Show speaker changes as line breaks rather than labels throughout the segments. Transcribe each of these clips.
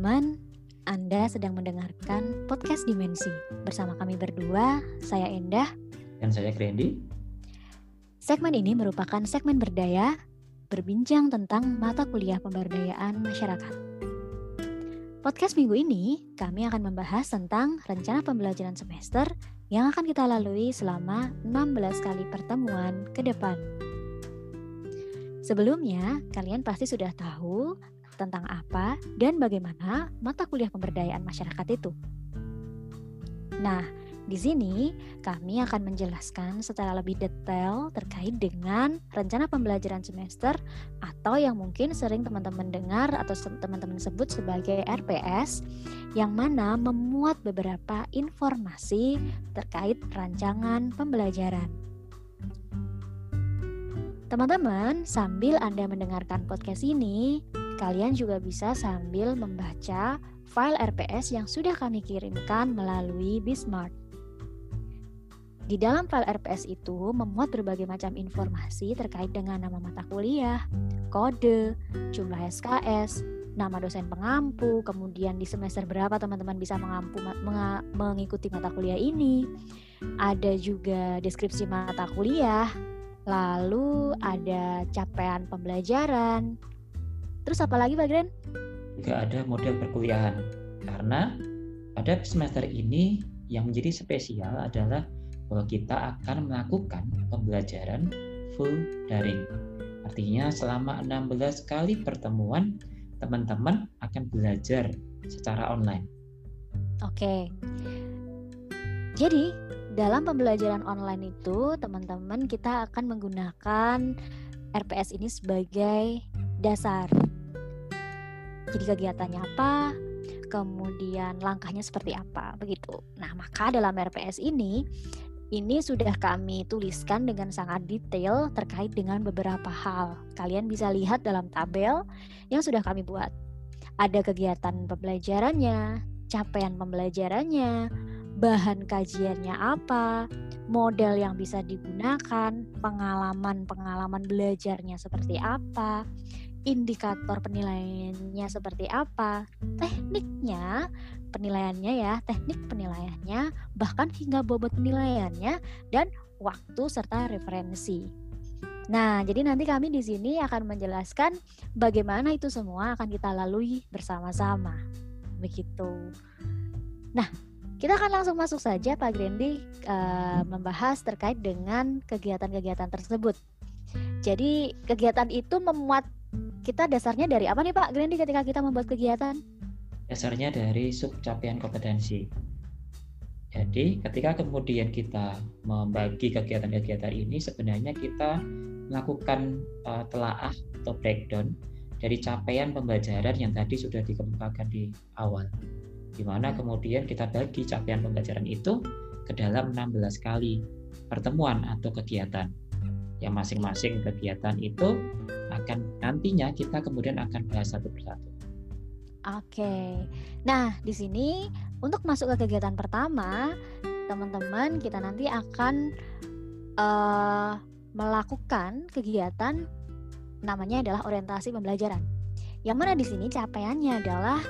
Teman-teman, Anda sedang mendengarkan podcast Dimensi. Bersama kami berdua, saya Endah.
Dan saya Grandy.
Segmen ini merupakan segmen berdaya, berbincang tentang mata kuliah pemberdayaan masyarakat. Podcast minggu ini, kami akan membahas tentang rencana pembelajaran semester yang akan kita lalui selama 16 kali pertemuan ke depan. Sebelumnya, kalian pasti sudah tahu tentang apa dan bagaimana mata kuliah pemberdayaan masyarakat itu. Nah, di sini kami akan menjelaskan secara lebih detail terkait dengan rencana pembelajaran semester atau yang mungkin sering teman-teman dengar atau teman-teman sebut sebagai RPS yang mana memuat beberapa informasi terkait rancangan pembelajaran. Teman-teman, sambil Anda mendengarkan podcast ini, kalian juga bisa sambil membaca file RPS yang sudah kami kirimkan melalui Bismart. Di dalam file RPS itu memuat berbagai macam informasi terkait dengan nama mata kuliah, kode, jumlah SKS, nama dosen pengampu, kemudian di semester berapa teman-teman bisa mengampu mengikuti mata kuliah ini. Ada juga deskripsi mata kuliah, lalu ada capaian pembelajaran. Terus apa lagi Pak Gren?
Juga ada model perkuliahan. Karena pada semester ini yang menjadi spesial adalah bahwa kita akan melakukan pembelajaran full daring. Artinya selama 16 kali pertemuan teman-teman akan belajar secara online.
Oke. Jadi, dalam pembelajaran online itu, teman-teman kita akan menggunakan RPS ini sebagai dasar. Jadi kegiatannya apa, kemudian langkahnya seperti apa, begitu. Nah, maka dalam RPS ini ini sudah kami tuliskan dengan sangat detail terkait dengan beberapa hal. Kalian bisa lihat dalam tabel yang sudah kami buat. Ada kegiatan pembelajarannya, capaian pembelajarannya, bahan kajiannya apa, model yang bisa digunakan, pengalaman-pengalaman belajarnya seperti apa, indikator penilaiannya seperti apa, tekniknya, penilaiannya ya, teknik penilaiannya, bahkan hingga bobot penilaiannya dan waktu serta referensi. Nah, jadi nanti kami di sini akan menjelaskan bagaimana itu semua akan kita lalui bersama-sama. Begitu. Nah, kita akan langsung masuk saja Pak Grendi uh, membahas terkait dengan kegiatan-kegiatan tersebut. Jadi kegiatan itu memuat kita dasarnya dari apa nih Pak Grendi ketika kita membuat kegiatan?
Dasarnya dari sub capaian kompetensi. Jadi ketika kemudian kita membagi kegiatan-kegiatan ini sebenarnya kita melakukan uh, telaah atau breakdown dari capaian pembelajaran yang tadi sudah dikemukakan di awal di mana kemudian kita bagi capaian pembelajaran itu ke dalam 16 kali pertemuan atau kegiatan. Yang masing-masing kegiatan itu akan nantinya kita kemudian akan bahas satu persatu.
Oke. Nah, di sini untuk masuk ke kegiatan pertama, teman-teman kita nanti akan uh, melakukan kegiatan namanya adalah orientasi pembelajaran. Yang mana di sini capaiannya adalah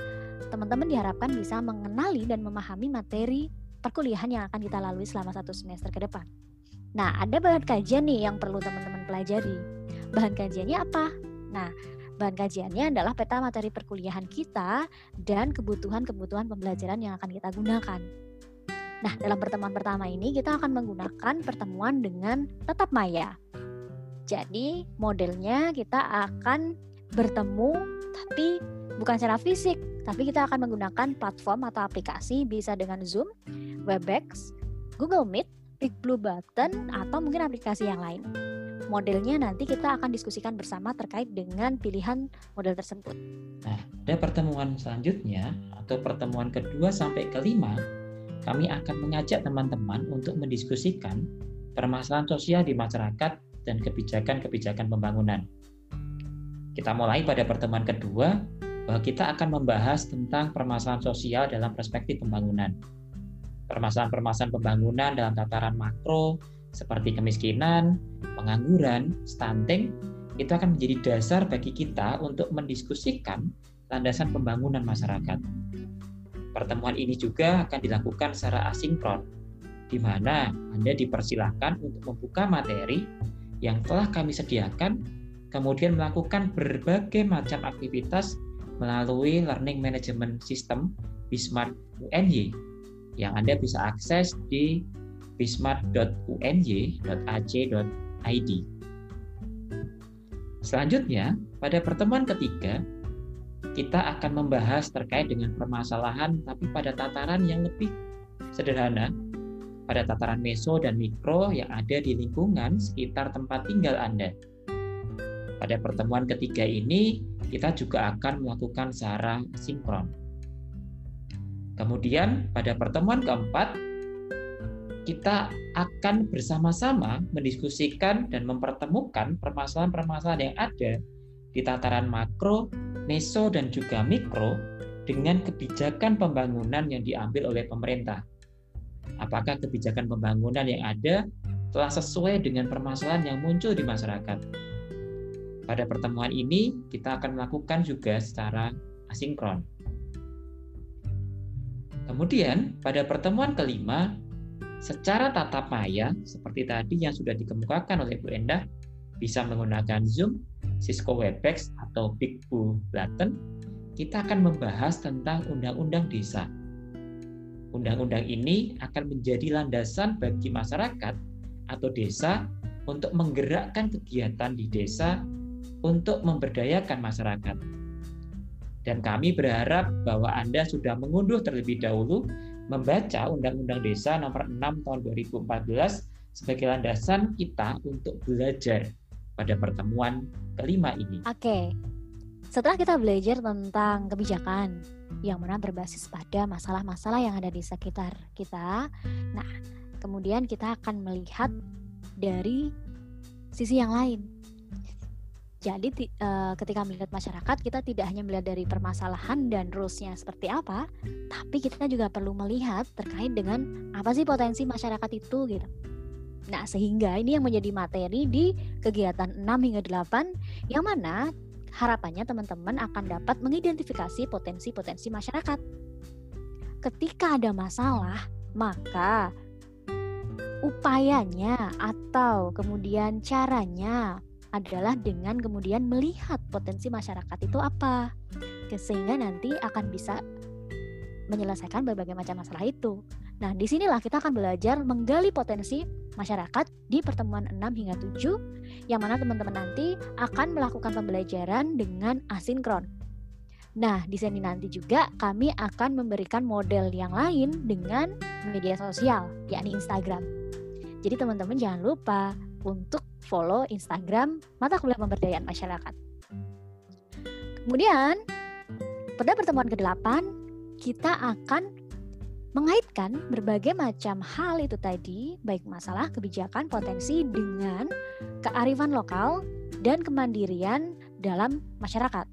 teman-teman diharapkan bisa mengenali dan memahami materi perkuliahan yang akan kita lalui selama satu semester ke depan. Nah, ada bahan kajian nih yang perlu teman-teman pelajari. Bahan kajiannya apa? Nah, bahan kajiannya adalah peta materi perkuliahan kita dan kebutuhan-kebutuhan pembelajaran yang akan kita gunakan. Nah, dalam pertemuan pertama ini kita akan menggunakan pertemuan dengan tetap maya. Jadi, modelnya kita akan bertemu tapi bukan secara fisik, tapi kita akan menggunakan platform atau aplikasi bisa dengan Zoom, Webex, Google Meet, Big Blue Button, atau mungkin aplikasi yang lain. Modelnya nanti kita akan diskusikan bersama terkait dengan pilihan model tersebut.
Nah, pada pertemuan selanjutnya atau pertemuan kedua sampai kelima, kami akan mengajak teman-teman untuk mendiskusikan permasalahan sosial di masyarakat dan kebijakan-kebijakan pembangunan. Kita mulai pada pertemuan kedua bahwa kita akan membahas tentang permasalahan sosial dalam perspektif pembangunan. Permasalahan-permasalahan pembangunan dalam tataran makro seperti kemiskinan, pengangguran, stunting, itu akan menjadi dasar bagi kita untuk mendiskusikan landasan pembangunan masyarakat. Pertemuan ini juga akan dilakukan secara asinkron, di mana Anda dipersilahkan untuk membuka materi yang telah kami sediakan, kemudian melakukan berbagai macam aktivitas melalui Learning Management System Bismart UNY yang Anda bisa akses di bismart.uny.ac.id. Selanjutnya, pada pertemuan ketiga, kita akan membahas terkait dengan permasalahan tapi pada tataran yang lebih sederhana, pada tataran meso dan mikro yang ada di lingkungan sekitar tempat tinggal Anda. Pada pertemuan ketiga ini, kita juga akan melakukan secara sinkron. Kemudian pada pertemuan keempat, kita akan bersama-sama mendiskusikan dan mempertemukan permasalahan-permasalahan yang ada di tataran makro, meso, dan juga mikro dengan kebijakan pembangunan yang diambil oleh pemerintah. Apakah kebijakan pembangunan yang ada telah sesuai dengan permasalahan yang muncul di masyarakat? Pada pertemuan ini, kita akan melakukan juga secara asinkron. Kemudian pada pertemuan kelima, secara tatap maya seperti tadi yang sudah dikemukakan oleh Bu Endah, bisa menggunakan Zoom, Cisco Webex atau Big Blue Button, kita akan membahas tentang Undang-Undang Desa. Undang-undang ini akan menjadi landasan bagi masyarakat atau desa untuk menggerakkan kegiatan di desa untuk memberdayakan masyarakat. Dan kami berharap bahwa Anda sudah mengunduh terlebih dahulu membaca Undang-Undang Desa Nomor 6 Tahun 2014 sebagai landasan kita untuk belajar pada pertemuan kelima ini.
Oke. Setelah kita belajar tentang kebijakan yang mana berbasis pada masalah-masalah yang ada di sekitar kita, nah, kemudian kita akan melihat dari sisi yang lain jadi uh, ketika melihat masyarakat kita tidak hanya melihat dari permasalahan dan rulesnya seperti apa, tapi kita juga perlu melihat terkait dengan apa sih potensi masyarakat itu gitu. Nah, sehingga ini yang menjadi materi di kegiatan 6 hingga 8 yang mana harapannya teman-teman akan dapat mengidentifikasi potensi-potensi masyarakat. Ketika ada masalah, maka upayanya atau kemudian caranya adalah dengan kemudian melihat potensi masyarakat itu apa, sehingga nanti akan bisa menyelesaikan berbagai macam masalah itu. Nah, di sinilah kita akan belajar menggali potensi masyarakat di pertemuan 6 hingga 7, yang mana teman-teman nanti akan melakukan pembelajaran dengan asinkron. Nah, di sini nanti juga kami akan memberikan model yang lain dengan media sosial, yakni Instagram. Jadi teman-teman jangan lupa untuk follow Instagram Mata Kuliah Pemberdayaan Masyarakat. Kemudian, pada pertemuan ke-8, kita akan mengaitkan berbagai macam hal itu tadi, baik masalah kebijakan potensi dengan kearifan lokal dan kemandirian dalam masyarakat.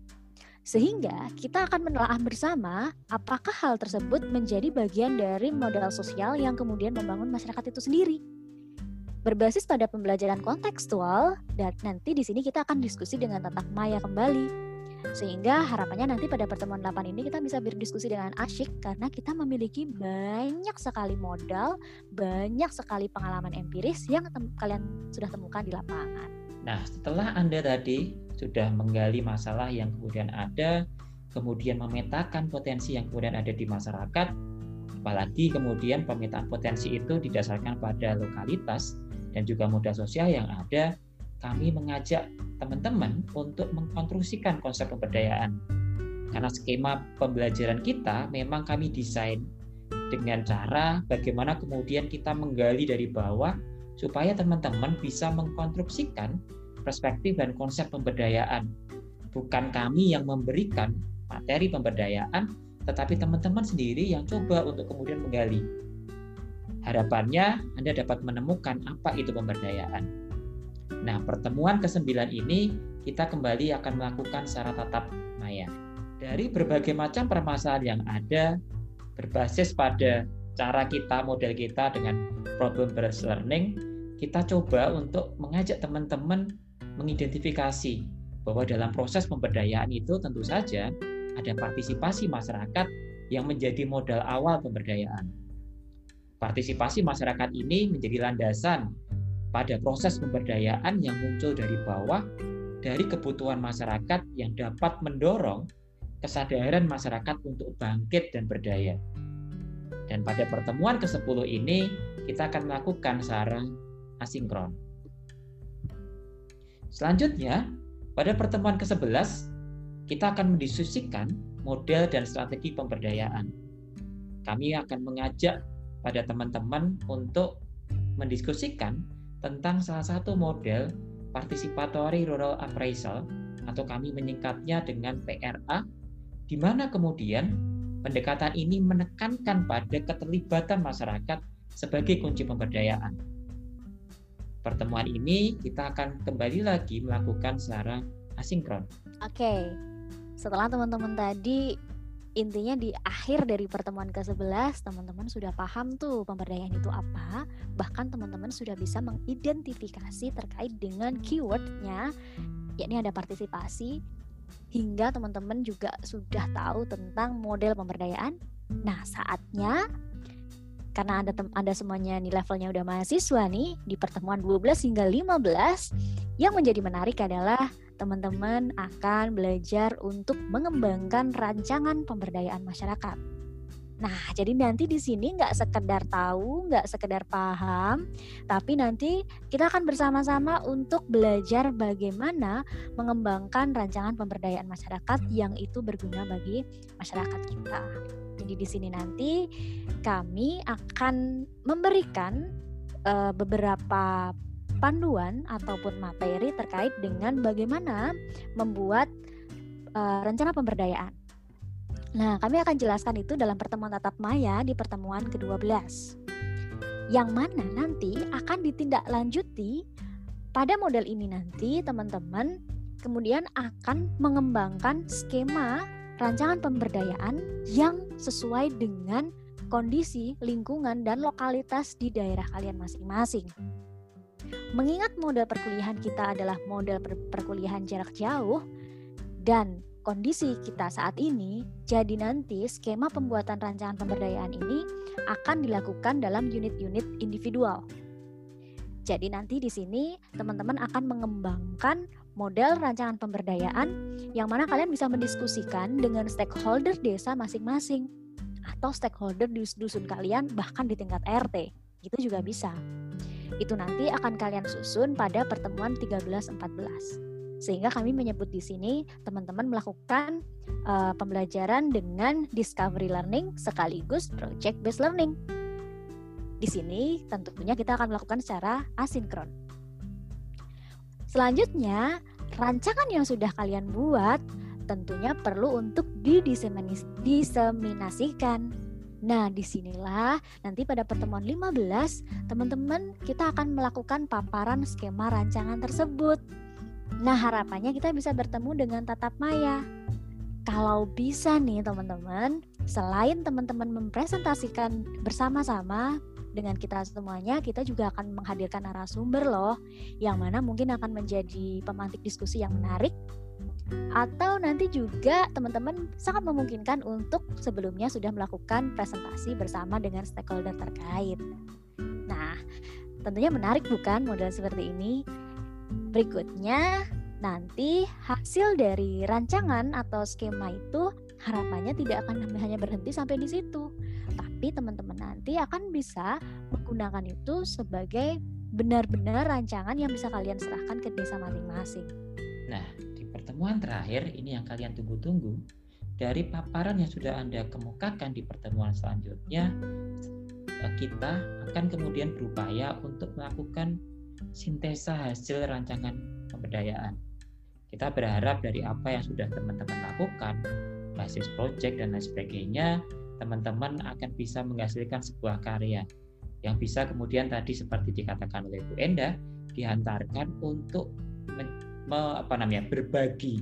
Sehingga kita akan menelaah bersama apakah hal tersebut menjadi bagian dari modal sosial yang kemudian membangun masyarakat itu sendiri berbasis pada pembelajaran kontekstual dan nanti di sini kita akan diskusi dengan tatap maya kembali. Sehingga harapannya nanti pada pertemuan 8 ini kita bisa berdiskusi dengan asyik karena kita memiliki banyak sekali modal, banyak sekali pengalaman empiris yang kalian sudah temukan di lapangan.
Nah, setelah Anda tadi sudah menggali masalah yang kemudian ada, kemudian memetakan potensi yang kemudian ada di masyarakat, apalagi kemudian pemetaan potensi itu didasarkan pada lokalitas, dan juga modal sosial yang ada, kami mengajak teman-teman untuk mengkonstruksikan konsep pemberdayaan. Karena skema pembelajaran kita memang kami desain dengan cara bagaimana kemudian kita menggali dari bawah supaya teman-teman bisa mengkonstruksikan perspektif dan konsep pemberdayaan. Bukan kami yang memberikan materi pemberdayaan, tetapi teman-teman sendiri yang coba untuk kemudian menggali. Harapannya Anda dapat menemukan apa itu pemberdayaan. Nah, pertemuan ke-9 ini kita kembali akan melakukan secara tatap maya. Dari berbagai macam permasalahan yang ada, berbasis pada cara kita, model kita dengan problem based learning, kita coba untuk mengajak teman-teman mengidentifikasi bahwa dalam proses pemberdayaan itu tentu saja ada partisipasi masyarakat yang menjadi modal awal pemberdayaan. Partisipasi masyarakat ini menjadi landasan pada proses pemberdayaan yang muncul dari bawah dari kebutuhan masyarakat yang dapat mendorong kesadaran masyarakat untuk bangkit dan berdaya. Dan pada pertemuan ke-10 ini kita akan melakukan sarang asinkron. Selanjutnya, pada pertemuan ke-11 kita akan mendiskusikan model dan strategi pemberdayaan. Kami akan mengajak pada teman-teman untuk mendiskusikan tentang salah satu model participatory rural appraisal atau kami menyingkatnya dengan PRA di mana kemudian pendekatan ini menekankan pada keterlibatan masyarakat sebagai kunci pemberdayaan. Pertemuan ini kita akan kembali lagi melakukan secara asinkron.
Oke, setelah teman-teman tadi intinya di akhir dari pertemuan ke-11 teman-teman sudah paham tuh pemberdayaan itu apa. Bahkan teman-teman sudah bisa mengidentifikasi terkait dengan keywordnya yakni ada partisipasi hingga teman-teman juga sudah tahu tentang model pemberdayaan. Nah saatnya karena Anda Anda semuanya nih levelnya udah mahasiswa nih di pertemuan 12 hingga 15 yang menjadi menarik adalah teman-teman akan belajar untuk mengembangkan rancangan pemberdayaan masyarakat. Nah, jadi nanti di sini nggak sekedar tahu, nggak sekedar paham, tapi nanti kita akan bersama-sama untuk belajar bagaimana mengembangkan rancangan pemberdayaan masyarakat yang itu berguna bagi masyarakat kita. Jadi di sini nanti kami akan memberikan uh, beberapa panduan ataupun materi terkait dengan bagaimana membuat uh, rencana pemberdayaan. Nah, kami akan jelaskan itu dalam pertemuan tatap maya di pertemuan ke-12. Yang mana nanti akan ditindaklanjuti pada model ini nanti teman-teman kemudian akan mengembangkan skema rancangan pemberdayaan yang sesuai dengan kondisi lingkungan dan lokalitas di daerah kalian masing-masing. Mengingat model perkuliahan kita adalah model per perkuliahan jarak jauh dan kondisi kita saat ini, jadi nanti skema pembuatan rancangan pemberdayaan ini akan dilakukan dalam unit-unit individual. Jadi nanti di sini teman-teman akan mengembangkan model rancangan pemberdayaan yang mana kalian bisa mendiskusikan dengan stakeholder desa masing-masing atau stakeholder di dusun kalian bahkan di tingkat RT. Itu juga bisa itu nanti akan kalian susun pada pertemuan 13-14. Sehingga kami menyebut di sini teman-teman melakukan uh, pembelajaran dengan discovery learning sekaligus project based learning. Di sini tentunya kita akan melakukan secara asinkron. Selanjutnya, rancangan yang sudah kalian buat tentunya perlu untuk didiseminasikan Nah, di sinilah nanti pada pertemuan 15, teman-teman kita akan melakukan paparan skema rancangan tersebut. Nah, harapannya kita bisa bertemu dengan tatap maya. Kalau bisa nih teman-teman, selain teman-teman mempresentasikan bersama-sama dengan kita semuanya, kita juga akan menghadirkan narasumber loh, yang mana mungkin akan menjadi pemantik diskusi yang menarik atau nanti juga teman-teman sangat memungkinkan untuk sebelumnya sudah melakukan presentasi bersama dengan stakeholder terkait. Nah, tentunya menarik bukan model seperti ini? Berikutnya, nanti hasil dari rancangan atau skema itu harapannya tidak akan hanya berhenti sampai di situ. Tapi teman-teman nanti akan bisa menggunakan itu sebagai benar-benar rancangan yang bisa kalian serahkan ke desa masing-masing.
Nah, pertemuan terakhir ini yang kalian tunggu-tunggu dari paparan yang sudah Anda kemukakan di pertemuan selanjutnya kita akan kemudian berupaya untuk melakukan sintesa hasil rancangan pemberdayaan. Kita berharap dari apa yang sudah teman-teman lakukan, basis project dan lain sebagainya, teman-teman akan bisa menghasilkan sebuah karya yang bisa kemudian tadi seperti dikatakan oleh Bu Enda dihantarkan untuk me, apa namanya berbagi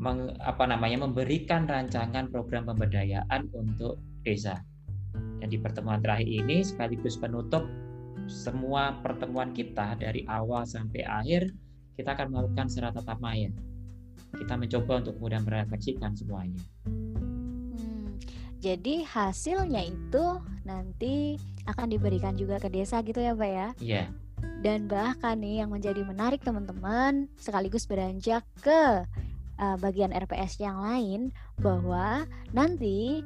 meng, apa namanya memberikan rancangan program pemberdayaan untuk desa. Dan di pertemuan terakhir ini sekaligus penutup semua pertemuan kita dari awal sampai akhir kita akan melakukan secara tatap maya. kita mencoba untuk kemudian merefleksikan semuanya.
Jadi hasilnya itu nanti akan diberikan juga ke desa gitu ya Pak ya?
Iya.
Dan bahkan nih yang menjadi menarik teman-teman sekaligus beranjak ke uh, bagian RPS yang lain bahwa nanti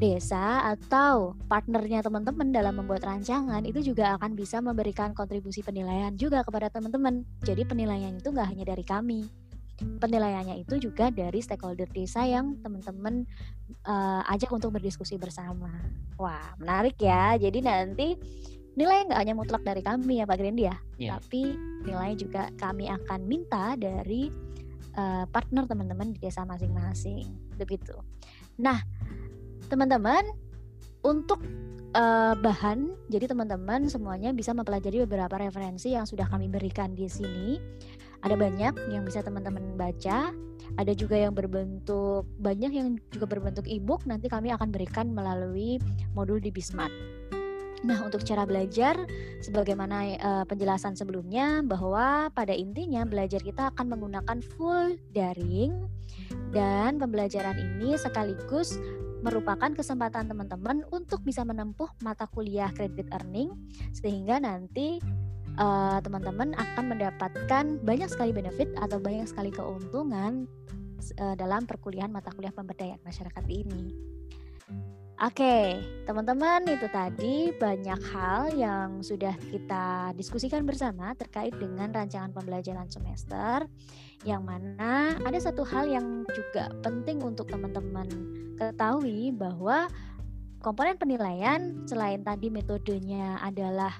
desa atau partnernya teman-teman dalam membuat rancangan itu juga akan bisa memberikan kontribusi penilaian juga kepada teman-teman. Jadi penilaian itu nggak hanya dari kami, penilaiannya itu juga dari stakeholder desa yang teman-teman uh, ajak untuk berdiskusi bersama. Wah menarik ya. Jadi nanti nilai nggak hanya mutlak dari kami ya Pak Grendi ya, yeah. tapi nilai juga kami akan minta dari uh, partner teman-teman di desa masing-masing. Begitu. Nah teman-teman untuk uh, bahan jadi teman-teman semuanya bisa mempelajari beberapa referensi yang sudah kami berikan di sini ada banyak yang bisa teman-teman baca ada juga yang berbentuk banyak yang juga berbentuk ebook nanti kami akan berikan melalui modul di Bismart. Nah, untuk cara belajar, sebagaimana uh, penjelasan sebelumnya, bahwa pada intinya belajar kita akan menggunakan full daring, dan pembelajaran ini sekaligus merupakan kesempatan teman-teman untuk bisa menempuh mata kuliah credit earning sehingga nanti uh, teman-teman akan mendapatkan banyak sekali benefit atau banyak sekali keuntungan uh, dalam perkuliahan mata kuliah pemberdayaan masyarakat ini. Oke, teman-teman, itu tadi banyak hal yang sudah kita diskusikan bersama terkait dengan rancangan pembelajaran semester yang mana ada satu hal yang juga penting untuk teman-teman ketahui bahwa komponen penilaian selain tadi metodenya adalah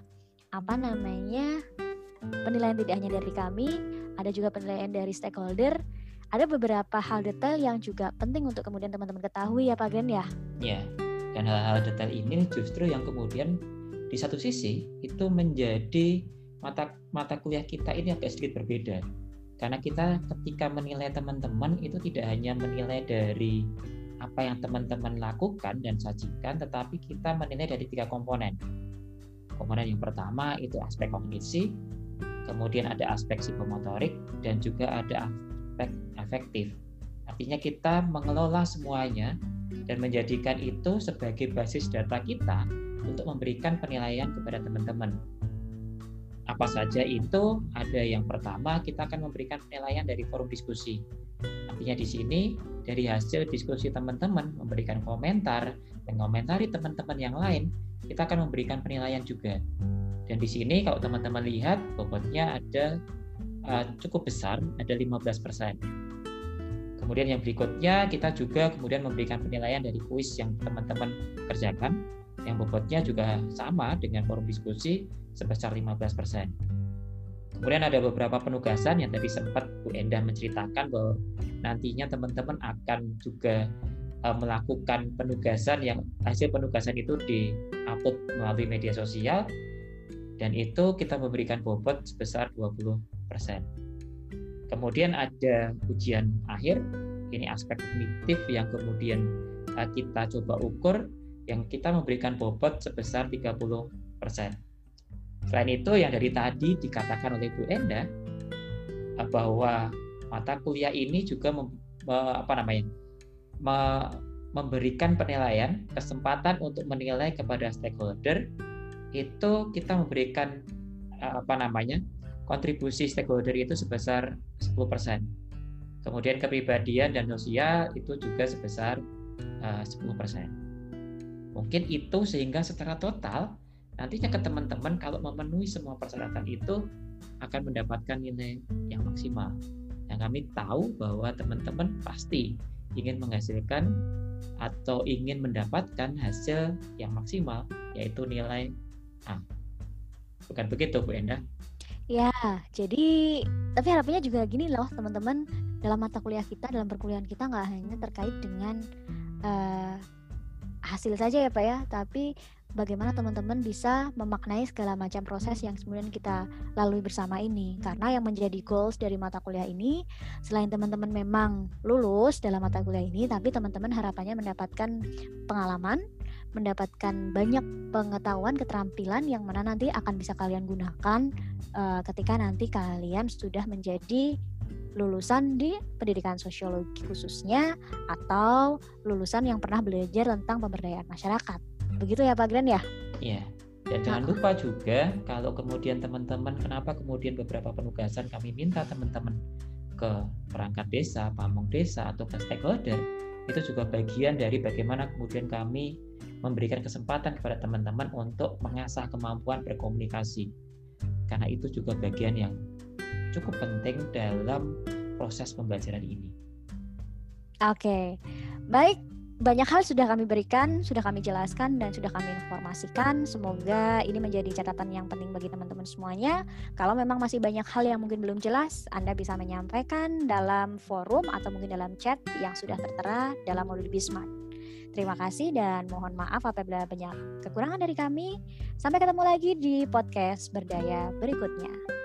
apa namanya penilaian tidak hanya dari kami, ada juga penilaian dari stakeholder. Ada beberapa hal detail yang juga penting untuk kemudian teman-teman ketahui ya Pak Gen ya.
Ya, dan hal-hal detail ini justru yang kemudian di satu sisi itu menjadi mata mata kuliah kita ini agak sedikit berbeda karena kita ketika menilai teman-teman itu tidak hanya menilai dari apa yang teman-teman lakukan dan sajikan tetapi kita menilai dari tiga komponen komponen yang pertama itu aspek kognisi kemudian ada aspek psikomotorik dan juga ada aspek efektif artinya kita mengelola semuanya dan menjadikan itu sebagai basis data kita untuk memberikan penilaian kepada teman-teman apa saja itu? Ada yang pertama kita akan memberikan penilaian dari forum diskusi. Artinya di sini dari hasil diskusi teman-teman memberikan komentar dan komentari teman-teman yang lain, kita akan memberikan penilaian juga. Dan di sini kalau teman-teman lihat bobotnya ada uh, cukup besar, ada 15%. Kemudian yang berikutnya kita juga kemudian memberikan penilaian dari kuis yang teman-teman kerjakan yang bobotnya juga sama dengan forum diskusi sebesar 15%. Kemudian ada beberapa penugasan yang tadi sempat Bu Endah menceritakan bahwa nantinya teman-teman akan juga uh, melakukan penugasan yang hasil penugasan itu di-upload melalui media sosial dan itu kita memberikan bobot sebesar 20%. Kemudian ada ujian akhir, ini aspek kognitif yang kemudian uh, kita coba ukur yang kita memberikan bobot sebesar 30%. Selain itu yang dari tadi dikatakan oleh Bu Enda eh, bahwa mata kuliah ini juga mem, apa namanya me, memberikan penilaian kesempatan untuk menilai kepada stakeholder itu kita memberikan eh, apa namanya kontribusi stakeholder itu sebesar 10%. Kemudian kepribadian dan sosial itu juga sebesar uh, eh, 10%. Mungkin itu sehingga secara total nantinya ke teman-teman kalau memenuhi semua persyaratan itu akan mendapatkan nilai yang maksimal. Yang kami tahu bahwa teman-teman pasti ingin menghasilkan atau ingin mendapatkan hasil yang maksimal yaitu nilai A. Bukan begitu Bu Enda?
Ya, jadi tapi harapannya juga gini loh teman-teman dalam mata kuliah kita dalam perkuliahan kita nggak hanya terkait dengan uh, hasil saja ya Pak ya, tapi bagaimana teman-teman bisa memaknai segala macam proses yang kemudian kita lalui bersama ini. Karena yang menjadi goals dari mata kuliah ini, selain teman-teman memang lulus dalam mata kuliah ini, tapi teman-teman harapannya mendapatkan pengalaman, mendapatkan banyak pengetahuan, keterampilan yang mana nanti akan bisa kalian gunakan uh, ketika nanti kalian sudah menjadi lulusan di pendidikan sosiologi khususnya atau lulusan yang pernah belajar tentang pemberdayaan masyarakat. Begitu ya Pak Gren ya?
Iya. Dan jangan lupa juga kalau kemudian teman-teman kenapa kemudian beberapa penugasan kami minta teman-teman ke perangkat desa, pamong desa atau ke stakeholder itu juga bagian dari bagaimana kemudian kami memberikan kesempatan kepada teman-teman untuk mengasah kemampuan berkomunikasi. Karena itu juga bagian yang cukup penting dalam proses pembelajaran ini.
Oke, baik banyak hal sudah kami berikan, sudah kami jelaskan, dan sudah kami informasikan. Semoga ini menjadi catatan yang penting bagi teman-teman semuanya. Kalau memang masih banyak hal yang mungkin belum jelas, Anda bisa menyampaikan dalam forum atau mungkin dalam chat yang sudah tertera dalam modul Bismart. Terima kasih dan mohon maaf apabila banyak kekurangan dari kami. Sampai ketemu lagi di podcast Berdaya berikutnya.